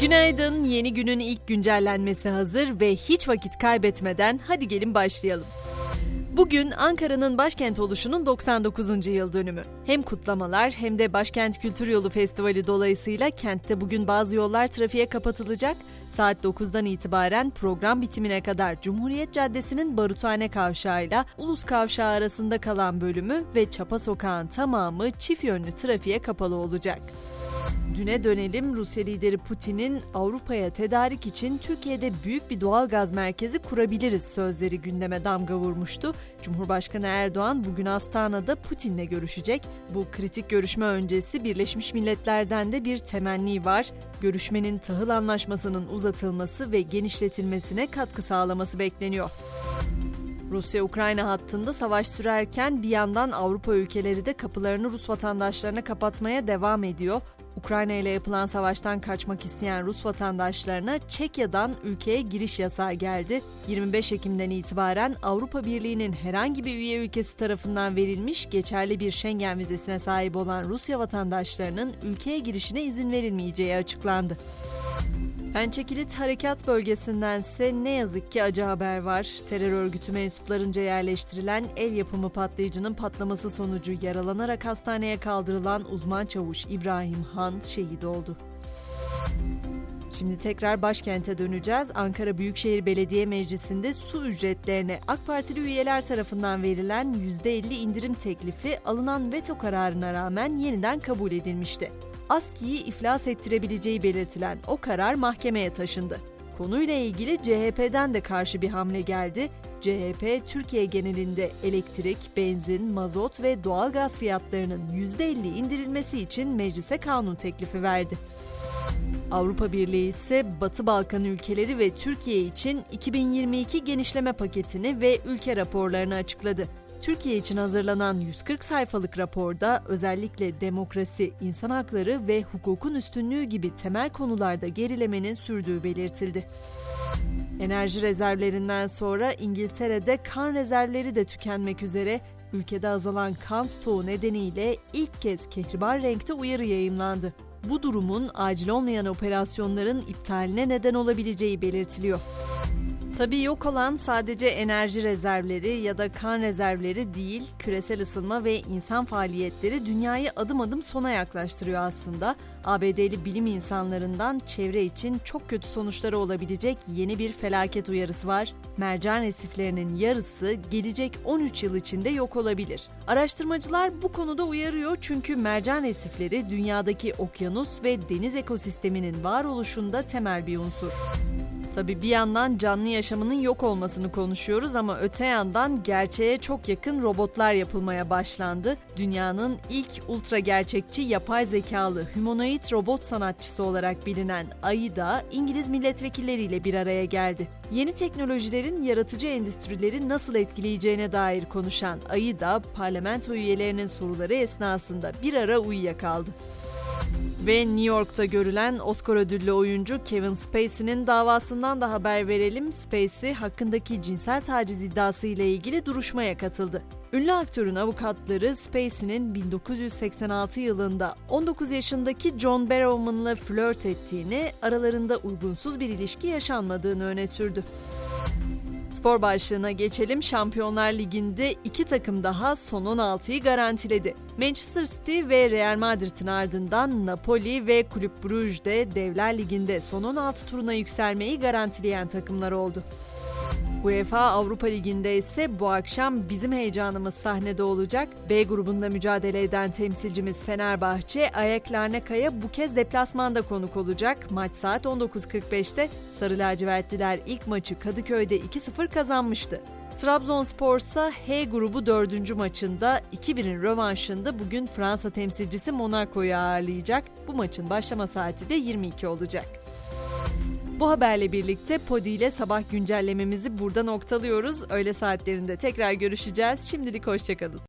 Günaydın. Yeni günün ilk güncellenmesi hazır ve hiç vakit kaybetmeden hadi gelin başlayalım. Bugün Ankara'nın başkent oluşunun 99. yıl dönümü. Hem kutlamalar hem de Başkent Kültür Yolu Festivali dolayısıyla kentte bugün bazı yollar trafiğe kapatılacak. Saat 9'dan itibaren program bitimine kadar Cumhuriyet Caddesi'nin Baruthane Kavşağı ile Ulus Kavşağı arasında kalan bölümü ve Çapa Sokağı'nın tamamı çift yönlü trafiğe kapalı olacak. Düne dönelim Rusya lideri Putin'in Avrupa'ya tedarik için Türkiye'de büyük bir doğal gaz merkezi kurabiliriz sözleri gündeme damga vurmuştu. Cumhurbaşkanı Erdoğan bugün Astana'da Putin'le görüşecek. Bu kritik görüşme öncesi Birleşmiş Milletler'den de bir temenni var. Görüşmenin tahıl anlaşmasının uzatılması ve genişletilmesine katkı sağlaması bekleniyor. Rusya-Ukrayna hattında savaş sürerken bir yandan Avrupa ülkeleri de kapılarını Rus vatandaşlarına kapatmaya devam ediyor. Ukrayna ile yapılan savaştan kaçmak isteyen Rus vatandaşlarına Çekya'dan ülkeye giriş yasağı geldi. 25 Ekim'den itibaren Avrupa Birliği'nin herhangi bir üye ülkesi tarafından verilmiş geçerli bir Schengen vizesine sahip olan Rusya vatandaşlarının ülkeye girişine izin verilmeyeceği açıklandı. Pençekilit Harekat Bölgesindense ne yazık ki acı haber var. Terör örgütü mensuplarınca yerleştirilen el yapımı patlayıcının patlaması sonucu yaralanarak hastaneye kaldırılan uzman çavuş İbrahim Han şehit oldu. Şimdi tekrar başkente döneceğiz. Ankara Büyükşehir Belediye Meclisi'nde su ücretlerine AK Partili üyeler tarafından verilen %50 indirim teklifi alınan veto kararına rağmen yeniden kabul edilmişti. ASKİ'yi iflas ettirebileceği belirtilen o karar mahkemeye taşındı. Konuyla ilgili CHP'den de karşı bir hamle geldi. CHP, Türkiye genelinde elektrik, benzin, mazot ve doğalgaz fiyatlarının %50 indirilmesi için meclise kanun teklifi verdi. Avrupa Birliği ise Batı Balkan ülkeleri ve Türkiye için 2022 genişleme paketini ve ülke raporlarını açıkladı. Türkiye için hazırlanan 140 sayfalık raporda özellikle demokrasi, insan hakları ve hukukun üstünlüğü gibi temel konularda gerilemenin sürdüğü belirtildi. Enerji rezervlerinden sonra İngiltere'de kan rezervleri de tükenmek üzere ülkede azalan kan stoğu nedeniyle ilk kez kehribar renkte uyarı yayımlandı. Bu durumun acil olmayan operasyonların iptaline neden olabileceği belirtiliyor. Tabii yok olan sadece enerji rezervleri ya da kan rezervleri değil, küresel ısınma ve insan faaliyetleri dünyayı adım adım sona yaklaştırıyor aslında. ABD'li bilim insanlarından çevre için çok kötü sonuçları olabilecek yeni bir felaket uyarısı var. Mercan resiflerinin yarısı gelecek 13 yıl içinde yok olabilir. Araştırmacılar bu konuda uyarıyor çünkü mercan resifleri dünyadaki okyanus ve deniz ekosisteminin varoluşunda temel bir unsur. Tabi bir yandan canlı yaşamının yok olmasını konuşuyoruz ama öte yandan gerçeğe çok yakın robotlar yapılmaya başlandı. Dünyanın ilk ultra gerçekçi yapay zekalı humanoid robot sanatçısı olarak bilinen AIDA İngiliz milletvekilleriyle bir araya geldi. Yeni teknolojilerin yaratıcı endüstrileri nasıl etkileyeceğine dair konuşan AIDA parlamento üyelerinin soruları esnasında bir ara uyuyakaldı. Ve New York'ta görülen Oscar ödüllü oyuncu Kevin Spacey'nin davasından da haber verelim. Spacey hakkındaki cinsel taciz iddiası ile ilgili duruşmaya katıldı. Ünlü aktörün avukatları Spacey'nin 1986 yılında 19 yaşındaki John Barrowman'la flört ettiğini, aralarında uygunsuz bir ilişki yaşanmadığını öne sürdü. Spor başlığına geçelim. Şampiyonlar Ligi'nde iki takım daha son 16'yı garantiledi. Manchester City ve Real Madrid'in ardından Napoli ve Kulüp Brugge de Devler Ligi'nde son 16 turuna yükselmeyi garantileyen takımlar oldu. UEFA Avrupa Ligi'nde ise bu akşam bizim heyecanımız sahnede olacak. B grubunda mücadele eden temsilcimiz Fenerbahçe, Ayak Larnaka'ya bu kez deplasmanda konuk olacak. Maç saat 19.45'te. Sarı lacivertliler ilk maçı Kadıköy'de 2-0 kazanmıştı. Trabzonspor ise H grubu dördüncü maçında 2-1'in rövanşında bugün Fransa temsilcisi Monaco'yu ağırlayacak. Bu maçın başlama saati de 22 olacak. Bu haberle birlikte Podi ile sabah güncellememizi burada noktalıyoruz. Öğle saatlerinde tekrar görüşeceğiz. Şimdilik hoşçakalın.